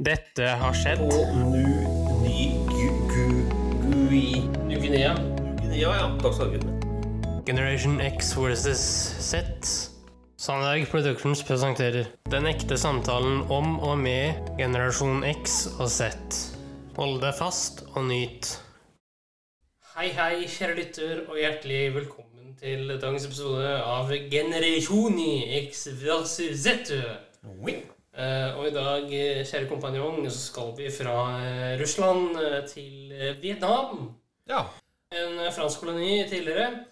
Dette har skjedd. På Nu Ny Gu Gu Gui Ny-Guinea. Ja, ja. Dagsarbeid. Generation X versus Z. Sandberg Productions presenterer Den ekte samtalen om og med generasjon X og Z. Hold deg fast og nyt. Hei, hei, kjære lytter, og hjertelig velkommen til dagens episode av Generation X versus Z. Oui. Eh, og i dag, eh, kjære kompanjong, så skal vi fra eh, Russland til Vietnam. Ja. En fransk koloni tidligere.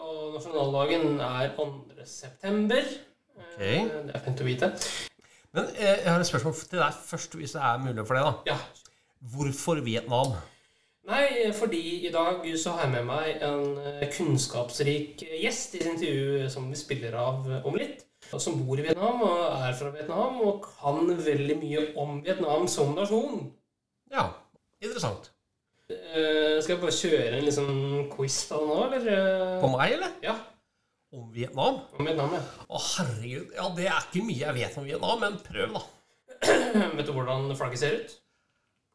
Og nasjonaldagen er 2. september. Okay. Det er fint å vite. Men jeg har et spørsmål til deg først, hvis det er mulig for deg. da. Ja. Hvorfor Vietnam? Nei, fordi i dag så har jeg med meg en kunnskapsrik gjest i et intervju som vi spiller av om litt. Som bor i Vietnam og er fra Vietnam og kan veldig mye om Vietnam som nasjon. Ja, interessant. Uh, skal jeg bare kjøre en liksom quiz det nå, eller? eh? På meg, eller? Ja, Om Vietnam? om Vietnam, ja. Å, herregud. Ja, det er ikke mye jeg vet om Vietnam, men prøv, da. Vet du hvordan flagget ser ut?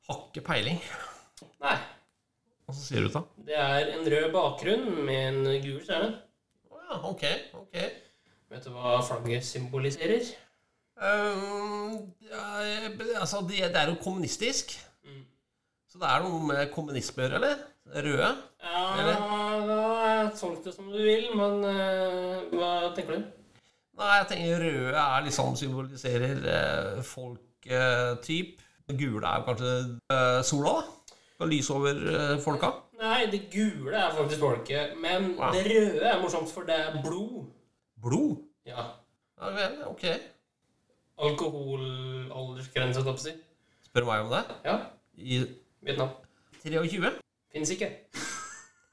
Har ikke peiling. Nei. Hva ser det ut, da? Det er en rød bakgrunn med en gul stjerne. Å ja, ok. ok. Vet du hva flagget symboliserer? Um, ja, altså, det, det er jo kommunistisk. Mm. Så det er noe med kommunisme å gjøre, eller? Røde? Ja, Eller? tolk det som du vil, men uh, hva tenker du? Nei, jeg tenker røde er liksom symboliserer uh, folk-typ. Gule er jo kanskje uh, sola, da. Skal lyse over uh, folka. Nei, det gule er faktisk folket, men ja. det røde er morsomt, for det er blod. Blod. Ja. Ja vel, ok. Alkoholaldersgrense, holdt jeg på å si. Spør meg om det. Ja, I Vietnam. 23? Fins ikke.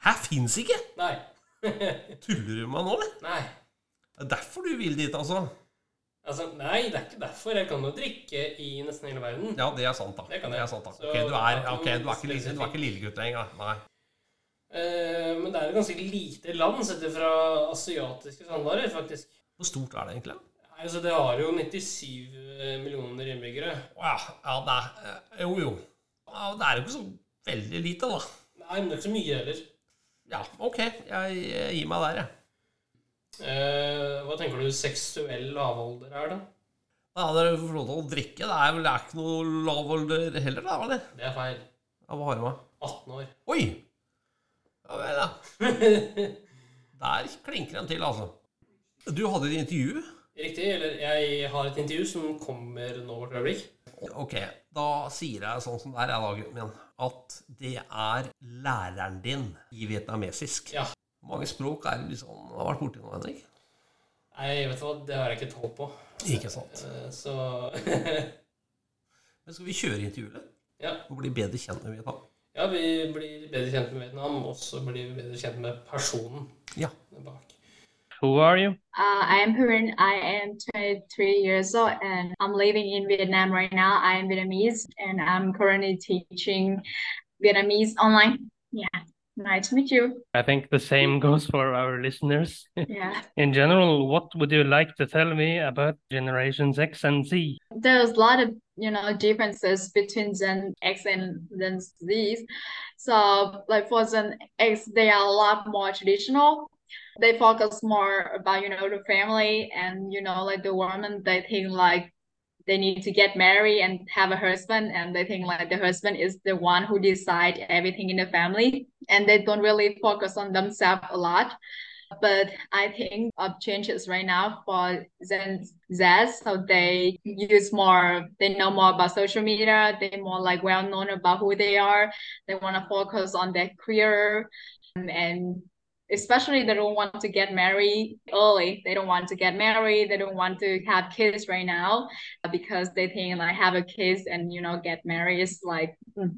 Hæ, fins ikke? Nei. Tuller du med meg nå, eller? Nei. Det er derfor du vil dit, altså? Altså, nei, det er ikke derfor. Jeg kan jo drikke i nesten hele verden. Ja, det er sant, da. Det kan jeg. Det er sant, da. Så Ok, du er, ok, du er, ikke, du er ikke lillegutt lenger. Nei. Eh, men det er et ganske lite land sett fra asiatiske standarder, faktisk. Hvor stort er det egentlig? Nei, Altså, det har jo 97 millioner innbyggere. Ja, ja, det er eh, Jo, jo. Ja, det er jo ikke så veldig lite, da. Nei, men det er ikke så mye heller. Ja, ok. Jeg, jeg gir meg der, jeg. Eh, hva tenker du seksuell lavalder er, da? Ja, dere fått lov til å drikke. Det er vel det er ikke noe lavalder heller, da? eller? Det er feil. Ja, hva har du med? 18 år. Oi! Ja vel, da. Der klinker den til, altså. Du hadde et intervju. Riktig. Eller jeg har et intervju som kommer nå hvert øyeblikk. Ok, da sier jeg sånn som det er, jeg da, gutten min, at det er læreren din i vietnamesisk. Ja. Hvor mange språk er det liksom har vært borti nå, Henrik? Nei, vet du hva, det har jeg ikke tall på. Ikke sant. Eh, så Men skal vi kjøre intervjuet ja. og bli bedre kjent med Vietnam? Ja, vi blir bedre kjent med Vietnam, og så blir vi bedre kjent med personen Ja. bak. Who are you? Uh, I am Hurin. I am 23 years old and I'm living in Vietnam right now. I am Vietnamese and I'm currently teaching Vietnamese online. Yeah, nice to meet you. I think the same goes for our listeners. Yeah, In general, what would you like to tell me about generations X and Z? there's a lot of you know differences between Gen X and Gen Z. So, like for Gen X, they are a lot more traditional. They focus more about you know the family and you know like the woman. They think like they need to get married and have a husband and they think like the husband is the one who decide everything in the family and they don't really focus on themselves a lot. But i think of changes right now for gen z so they use more they know more about social media they're more like well known about who they are they want to focus on their career and especially they don't want to get married early. They don't want to get married. They don't want to have kids right now because they think like have a kids and you know get married is like mm,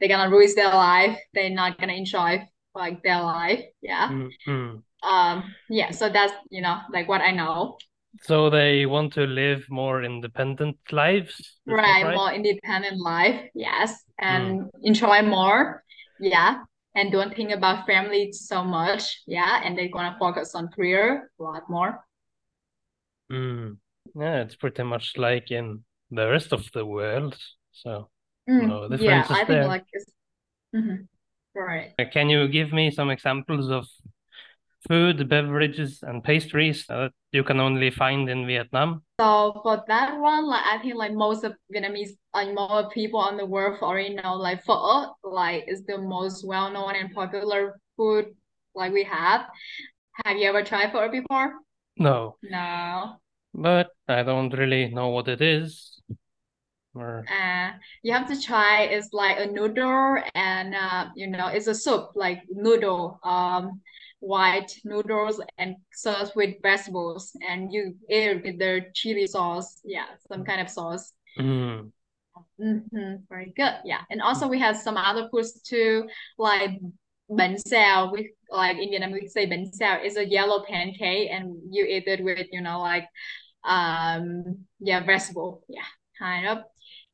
they're gonna ruin their life. They're not gonna enjoy like their life. Yeah. Mhm. um yeah so that's you know like what i know. So they want to live more independent lives? is that right more independent life yes and enjoy more. Yeah and don't think about family so much yeah and they're gonna focus on career a lot more Mm. Yeah, it's pretty much like in the rest of the world. So Mm, No yeah, differences I think there. like it's mhm, right. uh, can you give me some examples of food, beverages, and pastries that you can only find in Vietnam? So for that one, like I think like most of Vietnamese, like more people on the world already know like pho, like is the most well known and popular food like we have. Have you ever tried pho before? No, No. but I don't really know what it is. Or Uh, you have to try. It's like a noodle, and uh, you know, it's a soup like noodle, um, white noodles and served with vegetables, and you eat it with the chili sauce. Yeah, some kind of sauce. Mm, Mm-hmm, very good. Yeah, and also we have some other foods too, like bánh xèo. We like in Vietnam we say bánh xèo. It's a yellow pancake, and you eat it with you know like um yeah vegetable. Yeah, kind of,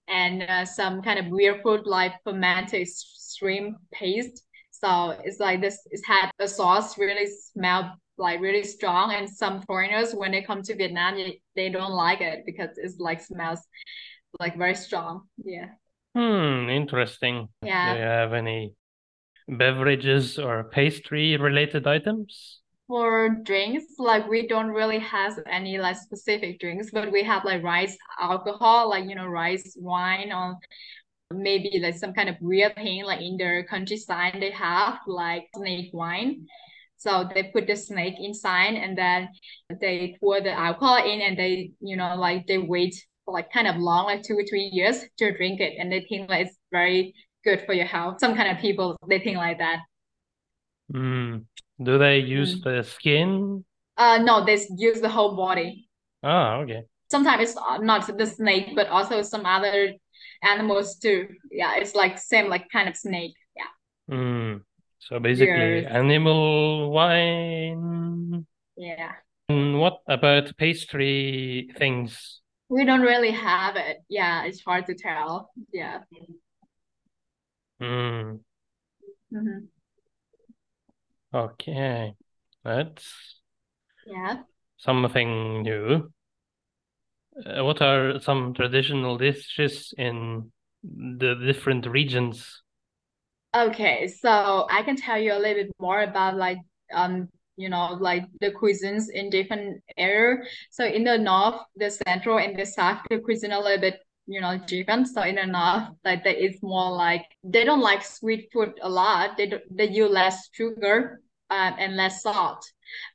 and uh, some kind of weird food like fermented shrimp paste. So it's like this. It's had a sauce really smell like really strong, and some foreigners when they come to Vietnam they, they don't like it because it's like smells like very strong. Yeah. hmm, interesting. Yeah. Do you have any beverages or pastry related items? For drinks, like we don't really have any like specific drinks, but we have like rice alcohol, like you know, rice wine or maybe like some kind of real pain like in their countryside they have like snake wine. So they put the snake inside and then they pour the alcohol in and they, you know, like they wait for like kind of long, like two or three years to drink it. And they think like it's very good for your health. Some kind of people, they think like that. Hmm. Do they use the skin? Uh, no, they use the whole body. Ah, okay. Sometimes it's not the snake, but also some other animals too. Yeah, it's like same like kind of snake. Yeah, Hmm. So basically, Yes. animal wine. yeah. And what about pastry things? We don't really have it. Yeah, it's hard to tell. Yeah. Hmm. hmm Okay. That's Yeah. something new. Uh, what are some traditional dishes in the different regions? Okay, so I can tell you a little bit more about like um you know like the cuisines in different area. So in the north, the central and the south, the cuisine a little bit you know different. So in the north, like there is more like they don't like sweet food a lot. They don't, they use less sugar um, and less salt.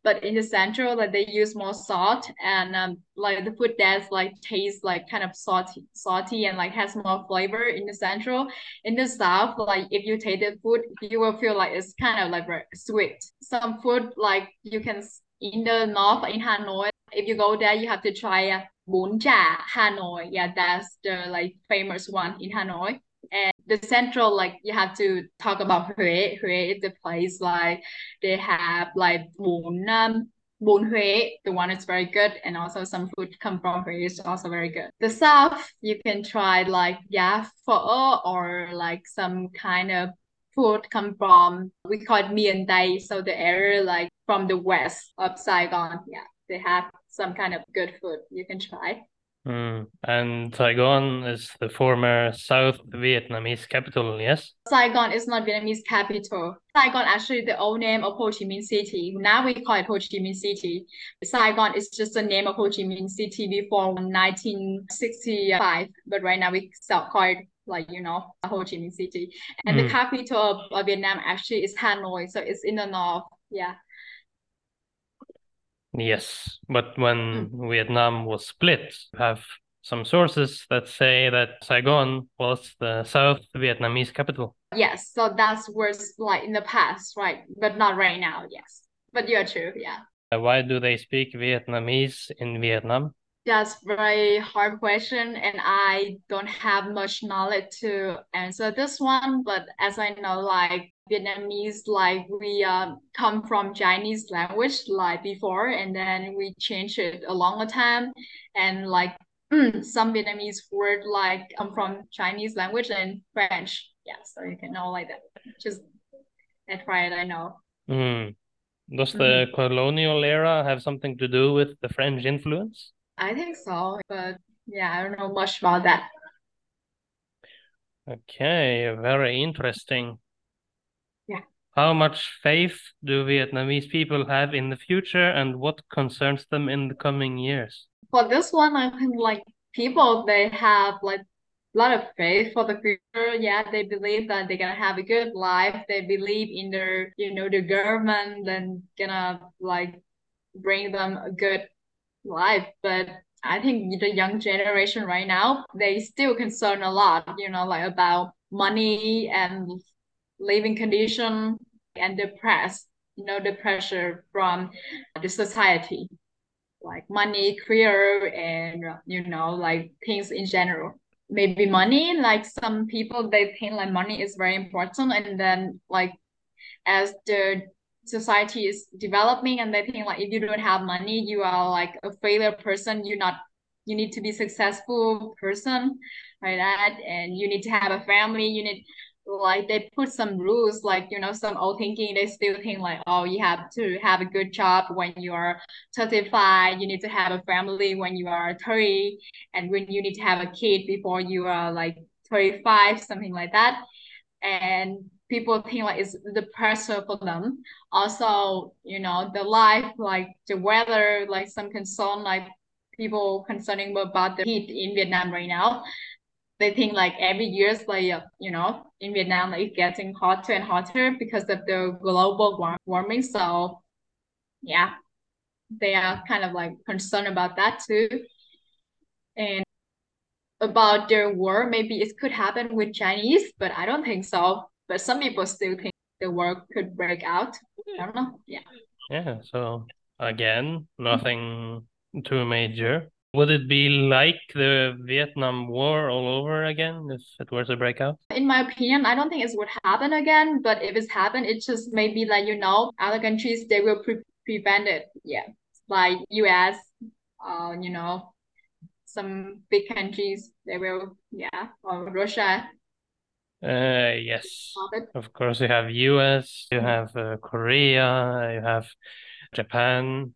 But in the central, like they use more salt and um like the food that's like tastes like kind of salty salty and like has more flavor in the central in the south, like if you taste the food, you will feel like it's kind of like sweet. Some food like you can in the north in Hanoi, if you go there, you have to try uh, bún chả Hanoi. Yeah, that's the like famous one in Hanoi. And the central, like you have to talk about Huế. Huế is the place like they have like bún um, bún Huế. The one is very good, and also some food come from Huế is also very good. The south, you can try like yeah pho or like some kind of food come from we call it Miền Tây, so the area like from the west of Saigon. Yeah, they have some kind of good food you can try. Hmm. And Saigon is the former South Vietnamese capital, yes? Saigon is not Vietnamese capital. Saigon actually the old name of Ho Chi Minh City. Now we call it Ho Chi Minh City. Saigon is just the name of Ho Chi Minh City before 1965, but right now we still call it like you know Ho Chi Minh City. And the Mm. capital of, of Vietnam actually is Hanoi, so it's in the north. Yeah. Yes, but when hmm. Vietnam was split, you have some sources that say that Saigon was the South Vietnamese capital. Yes, so that's words like in the past, right? But not right now, yes. But you're true, yeah. Why do they speak Vietnamese in Vietnam? That's very hard question, and I don't have much knowledge to answer this one. But as I know, like Vietnamese, like we um come from Chinese language like before, and then we changed it a longer time, and like some Vietnamese word like come from Chinese language and French. Yeah, so you can know like that. Just that's right, I know. Hmm. Does the colonial era have something to do with the French influence? I think so, but yeah, I don't know much about that. Okay, very interesting. Yeah. How much faith do Vietnamese people have in the future and what concerns them in the coming years? For this one, I think like people they have like a lot of faith for the future. Yeah, they believe that they're gonna have a good life. They believe in their, you know, the government and gonna like bring them a good life. But I think the young generation right now, they still concern a lot, you know, like about money and living condition and depressed, you know, the pressure from the society, like money, career, and you know, like things in general. Maybe money, like some people they think like money is very important, and then like as the society is developing and they think like if you don't have money you are like a failure person. You're not you need to be successful person like that and you need to have a family. You need like they put some rules like you know some old thinking. They still think like oh you have to have a good job when you are 35 you need to have a family when you are 30 and when you need to have a kid before you are like 35 something like that. And people think like it's the pressure for them. Also you know the life like the weather like some concern like people concerning about the heat in vietnam right now. They think like every year like uh, you know in vietnam like it's getting hotter and hotter because of the global warm- warming. So yeah they are kind of like concerned about that too. And about their war maybe it could happen with chinese but i don't think so but some people still think the war could break out i don't know yeah Yeah, so again, nothing too major. Would it be like the Vietnam War all over again if it were to break out? in my opinion, I don't think it would happen again. But if it's happened, it just maybe like you know, other countries they will pre- prevent it. Yeah, like U.S. Uh, you know, some big countries they will. Yeah, or Russia. Uh, yes. Of course, you have US, you have uh, Korea, you have Japan.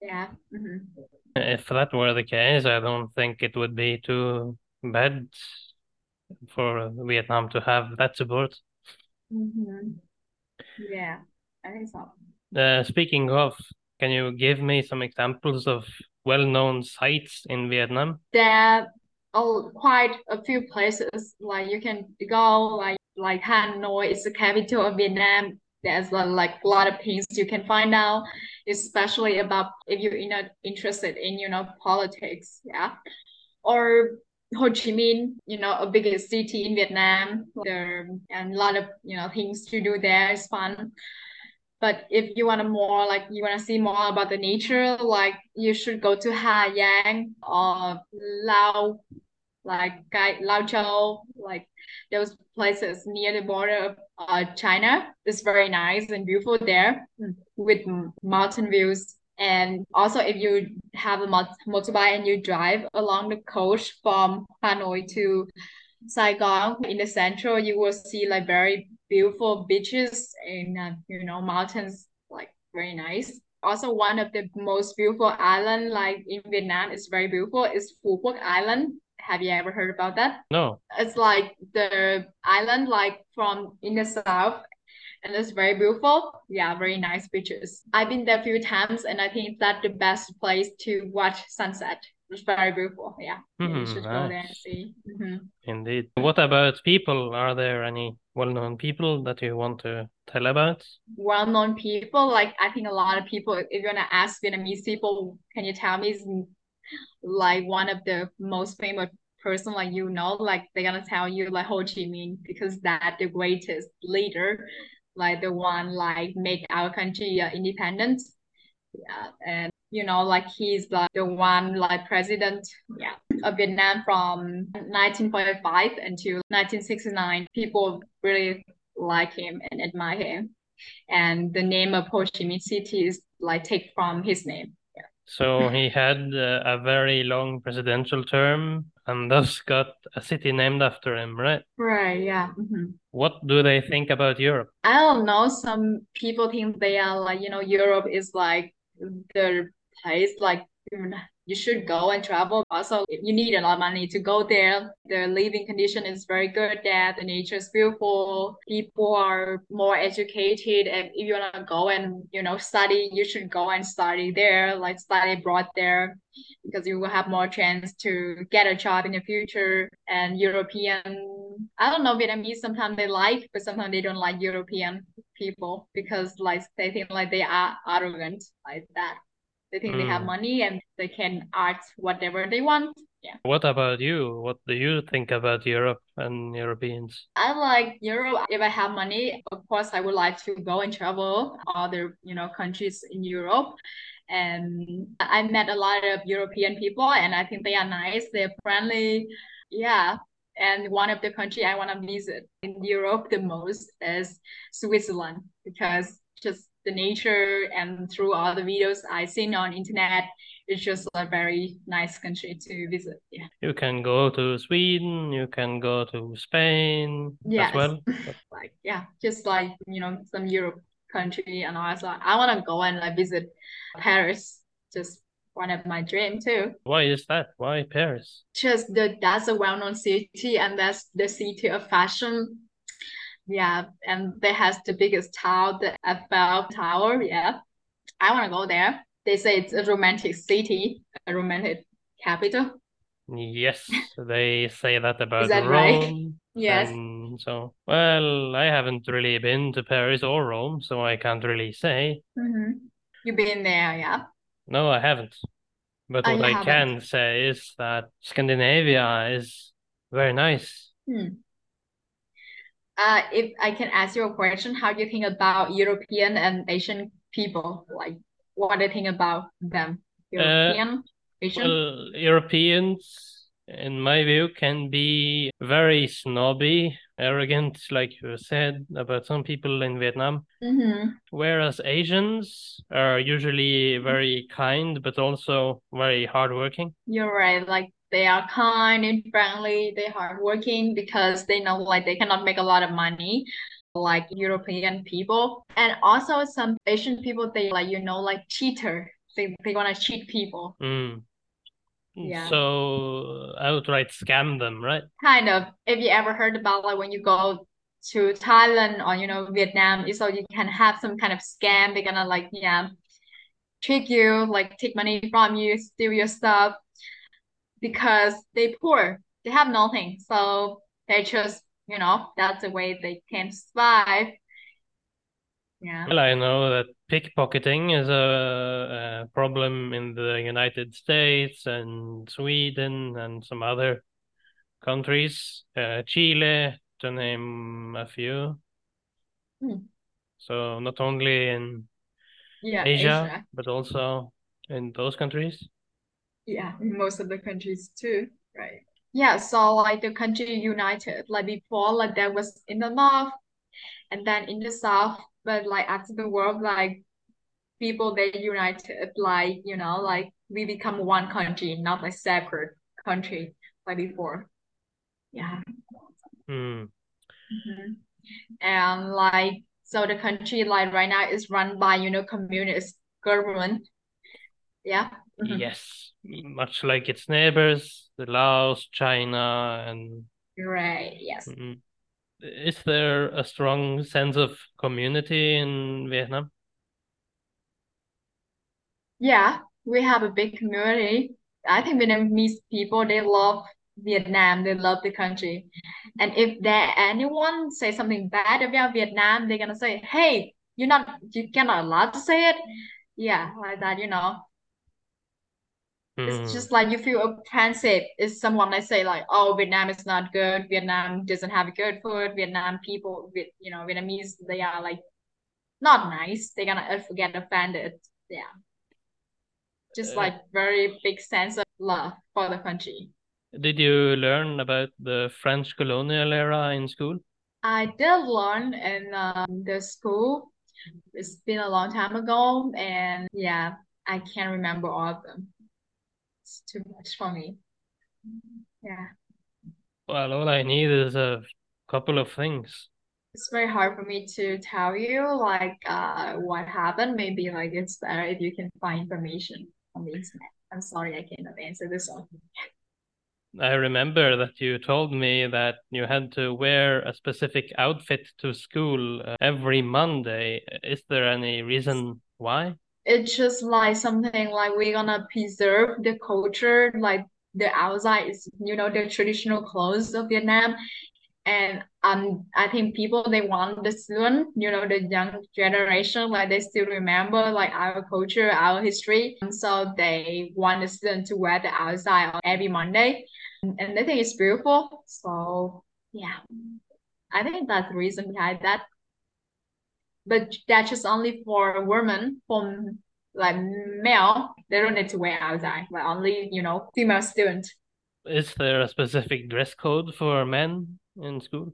Yeah. mhm. If that were the case, I don't think it would be too bad for Vietnam to have that support. Mhm. Yeah, I think so. Uh, speaking of, can you give me some examples of well-known sites in Vietnam? Are oh, quite a few places like you can go like like Hanoi is the capital of Vietnam. There's a, like a lot of things you can find out, especially about if you're you know interested in you know politics, yeah, or Ho Chi Minh, you know, a biggest city in Vietnam. There and a lot of you know things to do there. It's fun. But if you want to more like you want to see more about the nature, like you should go to Hà Giang or Lao, like Gai, Lao Châu, like those places near the border of uh, China. It's very nice and beautiful there with mountain views. And also, if you have a motorbike and you drive along the coast from Hanoi to Saigon in the central, you will see like very beautiful beaches and uh, you know mountains, like very nice. Also, one of the most beautiful island like in Vietnam is very beautiful is Phu Quoc Island. Have you ever heard about that? No. It's like the island like from in the south and it's very beautiful. Yeah, very nice beaches. I've been there a few times and I think that's the best place to watch sunset. It's very beautiful. Yeah. Yeah, you Mhm, should go there and nice. see. Mhm. Indeed. What about people? Are there any well-known people that you want to tell about? Well-known people, like I think a lot of people, if you're gonna ask Vietnamese people, can you tell me is like one of the most famous person like you know, like they're gonna tell you like Ho Chi Minh because that the greatest leader, like the one like make our country uh, independent. Yeah, and you know, like he's like the one like president, yeah, of Vietnam from 1945 until 1969. People really like him and admire him. And the name of Ho Chi Minh City is like take from his name. So he had uh, a very long presidential term and thus got a city named after him, right? Right, yeah. mhm. What do they think about Europe? I don't know. Some people think they are like, you know, Europe is like the place, like you should go and travel. Also, you need a lot of money to go there. The living condition is very good there. The nature is beautiful. People are more educated. And if you want to go and, you know, study, you should go and study there, like study abroad there, because you will have more chance to get a job in the future. And European, I don't know, Vietnamese, sometimes they like, but sometimes they don't like European people because like they think like they are arrogant like that. They think they have Mm. money and they can act whatever they want. Yeah. What about you? What do you think about Europe and Europeans? I like Europe. If I have money, of course, I would like to go and travel other, you know, countries in Europe. And I met a lot of European people, and I think they are nice. They're friendly. Yeah. And one of the country I want to visit in Europe the most is Switzerland because just the nature and through all the videos I've seen on internet, it's just a very nice country to visit. Yeah. You can go to Sweden, you can go to Spain Yes. as well. like yeah, just like you know some Europe country and also I want to go and like visit Paris. Just one of my dream too. Why is that? Why Paris? Just the that's a well-known city and that's the city of fashion. Yeah, and they has the biggest tower, the Eiffel Tower. Yeah, I want to go there. They say it's a romantic city, a romantic capital. Yes, they say that about that right? Yes. So, well, I haven't really been to Paris or Rome, so I can't really say. Mm-hmm. You've been there, yeah. No, I haven't. But Oh, what I haven't. can say is that Scandinavia is very nice. Hmm. Uh, if I can ask you a question, how do you think about European and Asian people? Like, what do you think about them? European, Asian? Well, Europeans, in my view, can be very snobby, arrogant, like you said about some people in Vietnam. Mm-hmm. Whereas Asians are usually very kind, but also very hardworking. You're right. Like, they are kind and friendly. They're hardworking because they know like they cannot make a lot of money like European people. And also some Asian people, they like, you know, like cheater. They, they want to cheat people. Mm. Yeah. So outright scam them, right? kind of if you ever heard about like when you go to Thailand or you know Vietnam so you can have some kind of scam they're gonna like yeah trick you like take money from you steal your stuff because they poor they have nothing so they just you know that's the way they can survive yeah Well, I know that pickpocketing is a, a problem in the United States and Sweden and some other countries, uh, Chile, to name a few. Hmm. So not only in yeah Asia, Asia but also in those countries. Yeah in most of the countries too right? Yeah so like the country united like before like there was in the north and then in the south but like after the war like people they united like you know like we become one country not like separate country like before. Yeah. Hmm. Mhm. and like so the country like right now is run by you know communist government. Yeah Mhm. Yes, much like its neighbors, the Laos, China, and right yes mm, is there a strong sense of community in Vietnam? Yeah, we have a big community. I think Vietnamese people they love Vietnam, they love the country. And if there anyone say something bad about Vietnam, they're gonna say, "Hey, you're not you cannot allowed to say it." Yeah, like that, you know. Hmm. It's just like you feel offensive if someone they say like, "Oh, Vietnam is not good. Vietnam doesn't have good food. Vietnam people, you know, Vietnamese they are like not nice. They're gonna uh, get offended." Yeah. Just Uh, like very big sense of love for the country. Did you learn about the French colonial era in school? I did learn in um, the school. It's been a long time ago, and yeah, I can't remember all of them. It's too much for me. Yeah, Well, all I need is a couple of things. it's very hard for me to tell you like uh what happened. Maybe like it's better if you can find information on the internet. I'm sorry, I cannot answer this one. I remember that you told me that you had to wear a specific outfit to school uh, every Monday. Is there any reason why? It's just like something like we're gonna preserve the culture, like the outside is, you know, the traditional clothes of Vietnam. And um, I think people they want the student, you know, the young generation, like they still remember like our culture, our history. And so they want the student to wear the outside every Monday and they think it's beautiful. So yeah, I think that's the reason behind that. But that's just only for women. For like male, they don't need to wear outside. But only you know female student. Is there a specific dress code for men in school?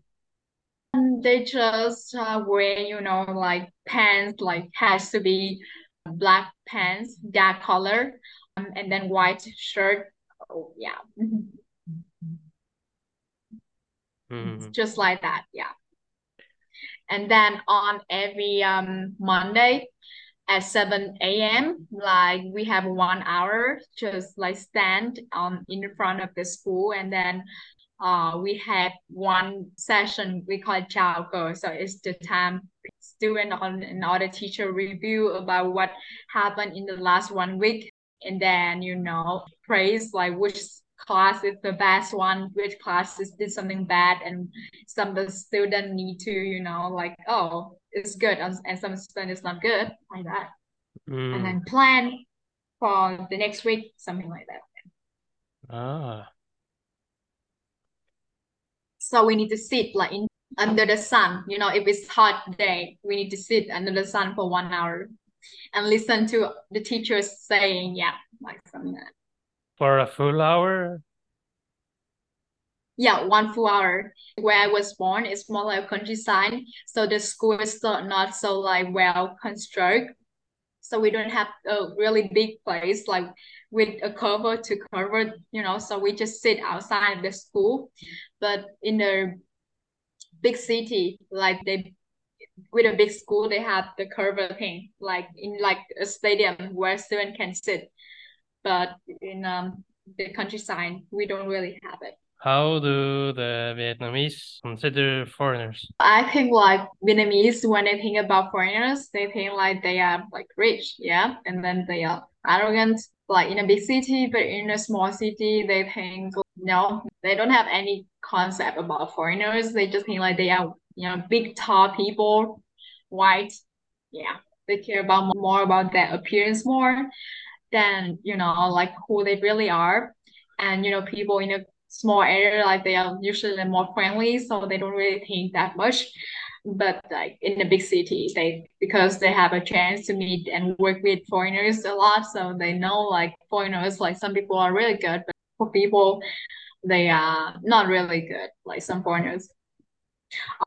And they just uh, wear you know like pants like has to be black pants, dark color, um, and then white shirt. Oh yeah. Mm. just like that yeah and then on every um monday at 7 a.m like we have one hour just like stand um in front of the school. And then uh we have one session we call chào cờ so it's the time student and other teacher review about what happened in the last one week. And then you know praise like which class is the best one, which classes did something bad, and some of the student need to, you know, like, oh, it's good, and, and some student is not good, like that. Mm. And then plan for the next week, something like that. Ah. So we need to sit like in under the sun, you know, if it's hot day, we need to sit under the sun for one hour and listen to the teachers saying, yeah, like something like that. For a full hour? Yeah, one full hour. Where I was born is more like a countryside, so the school is not, not so like well constructed. So we don't have a really big place like with a cover to cover, you know. So we just sit outside of the school. But in the big city, like they with a big school, they have the cover thing, like in like a stadium where students can sit. But in um the countryside, we don't really have it. How do the Vietnamese consider foreigners? I think like Vietnamese, when they think about foreigners, they think like they are like rich, yeah, and then they are arrogant, like in a big city, but in a small city, they think no, they don't have any concept about foreigners. They just think like they are, you know, big tall people, white, yeah. They care about more about their appearance more than you know like who they really are, and you know people in a small area like they are usually more friendly so they don't really think that much. But like in the big cities they because they have a chance to meet and work with foreigners a lot so they know like foreigners like some people are really good but for people they are not really good like some foreigners.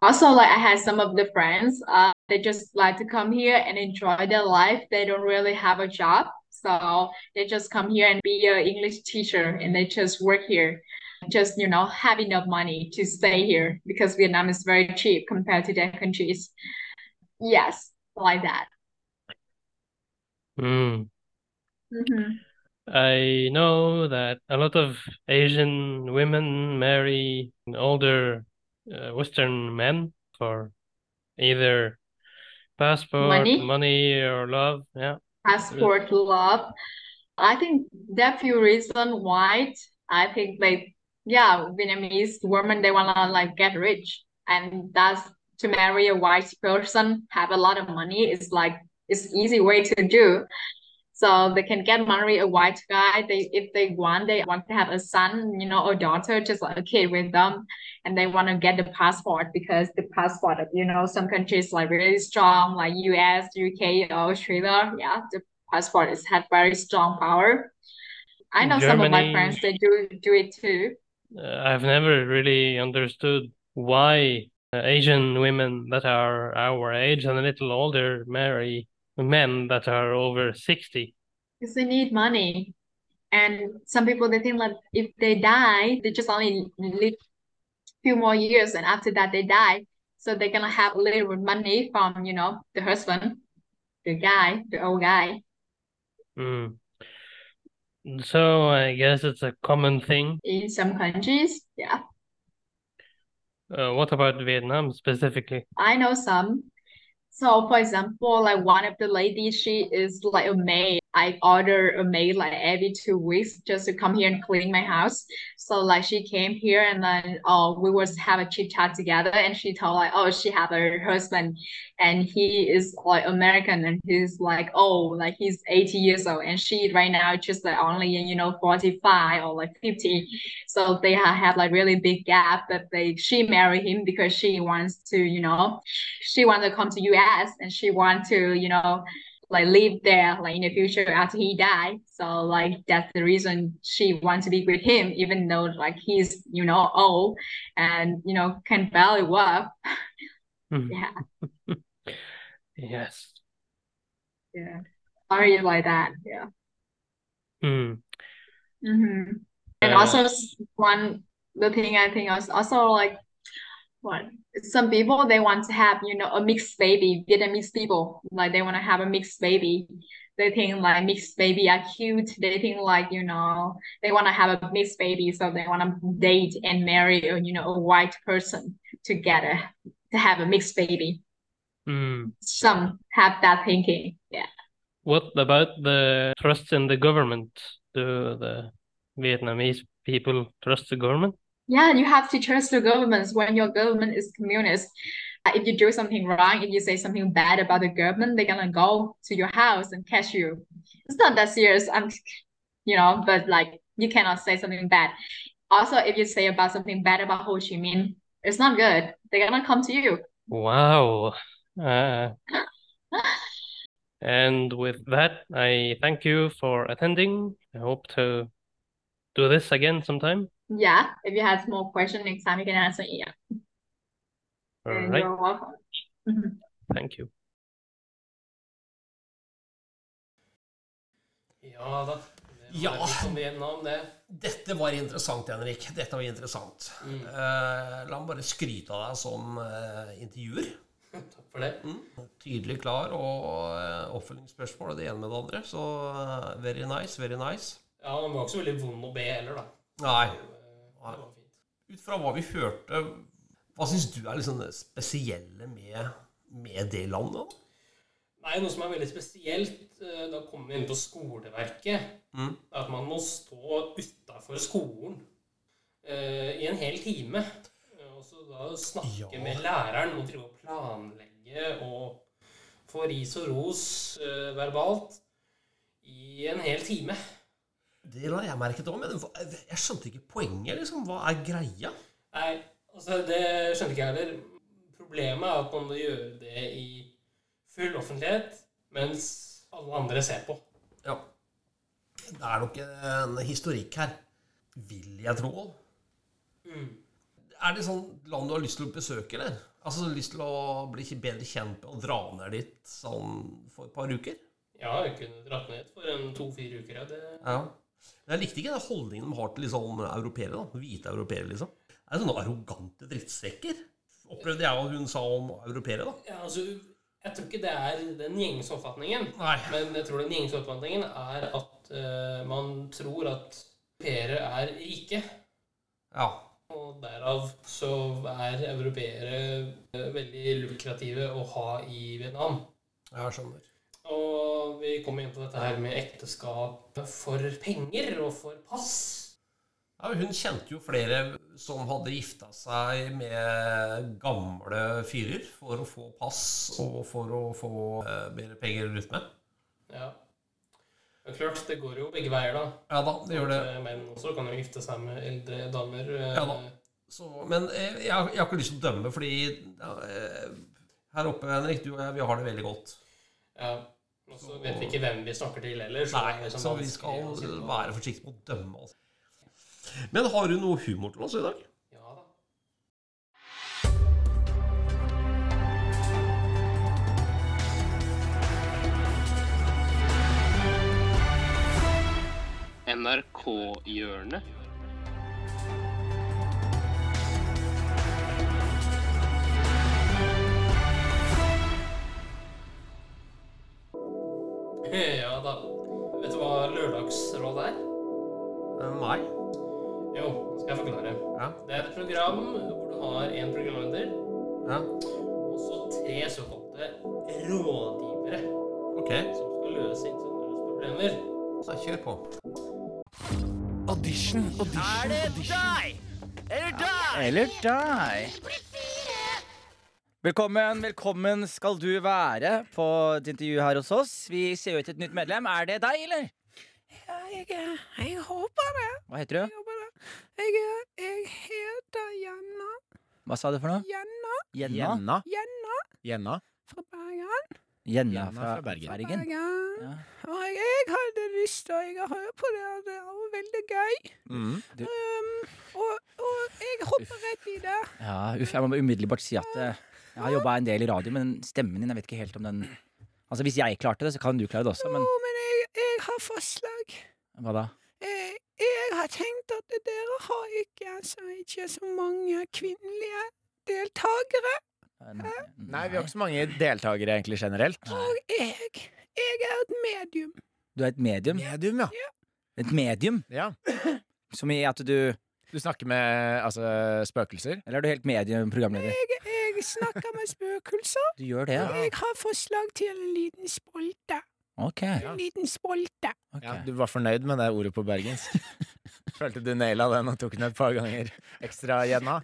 Also like i had some of the friends uh they just like to come here and enjoy their life. They don't really have a job so they just come here and be an english teacher and they just work here just you know have enough money to stay here because Vietnam is very cheap compared to their countries. Yes, like that. Mm. Mm-hmm. I know that a lot of Asian women marry older uh, Western men for either passport, Money? money, or love. Yeah. Passport love. I think are few reasons why. I think like yeah, Vietnamese women they wanna like get rich, and that's to marry a white person, have a lot of money. It's like it's easy way to do. So they can get marry a white guy. They if they want, they want to have a son, you know, a daughter, just like a kid with them, and they want to get the passport because the passport of you know some countries like really strong, like U.S., U.K., Australia. Yeah, the passport is have very strong power. I know some of my friends they do do it too. Uh, I've never really understood why uh, Asian women that are our age and a little older marry men that are over 60. Because they need money. And some people they think like if they die, they just only live few more years and after that they die. So they're gonna have a little money from, you know, the husband, the guy, the old guy. Mm. So I guess it's a common thing. in some countries. Yeah, Uh, what about Vietnam specifically? I know some. So, for example, like one of the ladies, she is like a maid. I order a maid like every two weeks just to come here and clean my house. So like she came here and then oh we was have a chit chat together and she told like oh she have a husband and he is like American and he's like oh like he's 80 years old and she right now just like only you know 45 or like 50. So they have like really big gap but they she married him because she wants to you know she wants to come to US and she want to you know like live there like in the future after he died so like that's the reason she wants to be with him even though like he's you know old and you know can barely walk Hmm. yeah Yes. yeah sorry like that yeah Hmm. mm-hmm. and Uh, also one the thing i think is also like what some people they want to have you know a mixed baby vietnamese people like they want to have a mixed baby they think like mixed baby are cute they think like you know they want to have a mixed baby so they want to date and marry a, you know a white person together to have a mixed baby hmm. some have that thinking yeah What about the trust in the government? Do the Vietnamese people trust the government? Yeah, you have to trust the governments when your government is communist. Uh, If you do something wrong, if you say something bad about the government, they're gonna go to your house and catch you. It's not that serious. I'm, you know, but like you cannot say something bad. Also, if you say about something bad about Ho Chi Minh, it's not good. They're gonna come to you. Wow. Uh, and with that, I thank you for attending. I hope to do this again sometime. Yeah, if you have more questions next time, you can answer. Yeah, All and right. you're welcome. Mhm. Thank you. Ja da. Det Ja. det. Dette var interessant, Henrik. Dette var interessant. Mm. Uh, la meg bare skryte av deg som uh, intervjuer. Takk for det. Tydelig klar og uh, oppfølgingsspørsmål og det ene med det andre. Så uh, very nice, very nice. Ja, den var ikke så veldig vond å be heller, da. Nei. Det var fint. Ut fra hva vi hørte, hva syns du er liksom det spesielle med, med det landet? Nei, noe som er veldig spesielt, eh, da kommer vi inn på skoleverket, Mm. er at man må stå utafor skolen uh, i en hel time. Eh, Og så da snakke Ja. med læreren og drive og planlegge og få ris og ros uh, verbalt i en hel time. Det la jeg merke til òg, men jeg skjønte ikke poenget. liksom. Hva er greia? Nei, altså det skjønte ikke jeg heller. Problemet er at man må gjøre det i full offentlighet mens alle andre ser på. Ja. Det er nok en historikk her. Vil jeg tro. Mm. Er det sånn land du har lyst til å besøke, eller? Altså lyst til å bli bedre kjent med og dra ned dit sånn for et par uker? Ja, jeg kunne dratt ned for en to-fire uker. Ja. Det, Ja. Men jeg likte ikke den holdningen de har til liksom, europeere. da, Hvite europeere, liksom. Det er sånne arrogante drittsekker. Opplevde jeg hva hun sa om europeere, da. ja, altså, jeg tror ikke det er den gjengse oppfatningen. Nei. Men jeg tror den gjengse oppfatningen er at uh, man tror at europeere er rike. Ja. Og derav så er europeere eh, veldig lukrative å ha i Vietnam. Jeg skjønner. Vi kommer inn på dette her med ekteskap for penger og for pass. Ja, hun kjente jo flere som hadde gifta seg med gamle fyrer for å få pass og for å få eh, mer penger rundt med. Ja. Det er klart, det går jo begge veier, da. Ja da, det gjør det. Eh, Menn også kan jo gifte seg med eldre damer. eh, Ja da. Så, men jeg, jeg har ikke lyst til å dømme, fordi ja, her oppe, Henrik, du og jeg, vi har det veldig godt. Ja. Og så vet vi ikke hvem vi snakker til heller. Så, Nei, liksom så vi skal være forsiktige med å dømme. Altså. Men har du noe humor til oss i dag? Ja da. NRK-hjørnet. Ja da. Vet du hva lørdagsrådet er? Mai? Nei. Jo, nå skal jeg forklare. Ja. Det er et program hvor du har én programleder ja. og så tre såkalte rådgivere okay. som skal løse innsenders problemer. Så kjør på. Audition, audition, audition. Er det deg? Eller deg? Eller deg. Velkommen, velkommen skal du være på et intervju her hos oss. Vi ser jo etter et nytt medlem. Er det deg, eller? Ja, jeg, jeg håper det. Hva heter du? Jeg håper det. Jeg, jeg heter Jenna. Hva sa du for noe? Jenna Jenna? Jenna. Jenna Jenna. fra Bergen. Jenna fra, fra Bergen. Bergen. Bergen. Ja. Og jeg hadde lyst til å høre på det. Det var veldig gøy. Mm. Um, og, og jeg hopper rett i det. ja, uff, jeg må umiddelbart si at eh, jeg har jobba en del i radio, men stemmen din, jeg vet ikke helt om den Altså, hvis jeg klarte det, så kan du klare det også, men Jo, men jeg, jeg har forslag. hva da? Jeg, jeg har tenkt at dere har ikke, altså, ikke så mange kvinnelige deltakere. Nei, vi har ikke så mange deltakere egentlig generelt. Og jeg, jeg er et medium. Du er et medium? Medium, ja. Et medium? ja. Som i at du Du snakker med altså, spøkelser? Eller er du helt medium-programleder? Jeg, jeg snakker med spøkelser. Du gjør det, ja? Jeg har forslag til en liten spolte. Ok. En liten spolte. Okay. Ja, du var fornøyd med det ordet på bergensk? Følte du naila den og tok den et par ganger ekstra, Jenna?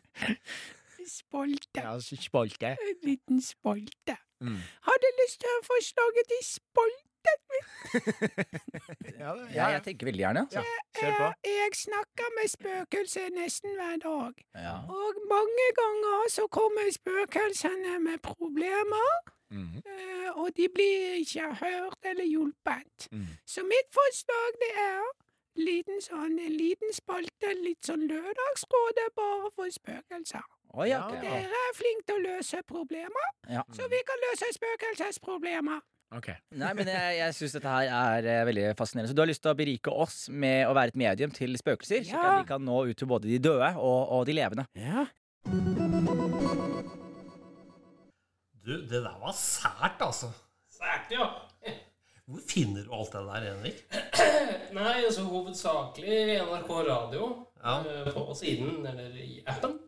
Spolte. Ja, spolte. En liten spolte. Mm. Hadde lyst til å forslaget til spolte. Ja, det- Ja, jeg tenker veldig gjerne. Altså. Kjør på. Jeg snakker med spøkelser nesten hver dag. Ja. Og mange ganger så kommer spøkelsene med problemer. Mm -hmm. Og de blir ikke hørt eller hjulpet. Mm. Så mitt forslag det er liten sånn, en liten spalte, litt sånn Lørdagsrådet bare for spøkelser. Oh, ja. Ja. Dere er flinke til å løse problemer, Ja. så vi kan løse spøkelsesproblemer. Ok. Nei, men jeg, jeg syns dette her er eh, veldig fascinerende. Så du har lyst til å berike oss med å være et medium til spøkelser? Så Ja. at vi kan nå ut til både de døde og, og de levende. Ja. Du, det der var sært, altså. Sært, ja. Hvor finner du alt det der, Henrik? Nei, altså hovedsakelig NRK Radio Ja. eh, på siden, eller i appen.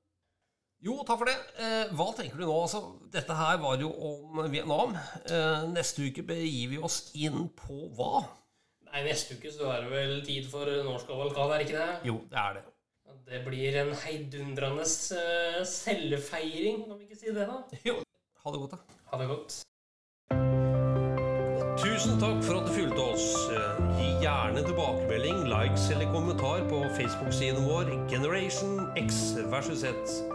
Jo, takk for det. Eh, hva tenker du nå? Altså, dette her var jo om Vietnam. Eh, neste uke begir vi oss inn på hva? Nei, neste uke så er det vel tid for norsk Norskavalkade, er det ikke det? Jo, det er det. Det blir en heidundrende cellefeiring, selvfeiring, kan vi ikke si det, da? Jo, ha det godt, da. Ha det godt. Tusen takk for at du fulgte oss. Eh, Gi gjerne tilbakemelding, likes eller kommentar på Facebook-siden vår Generation X versus Z.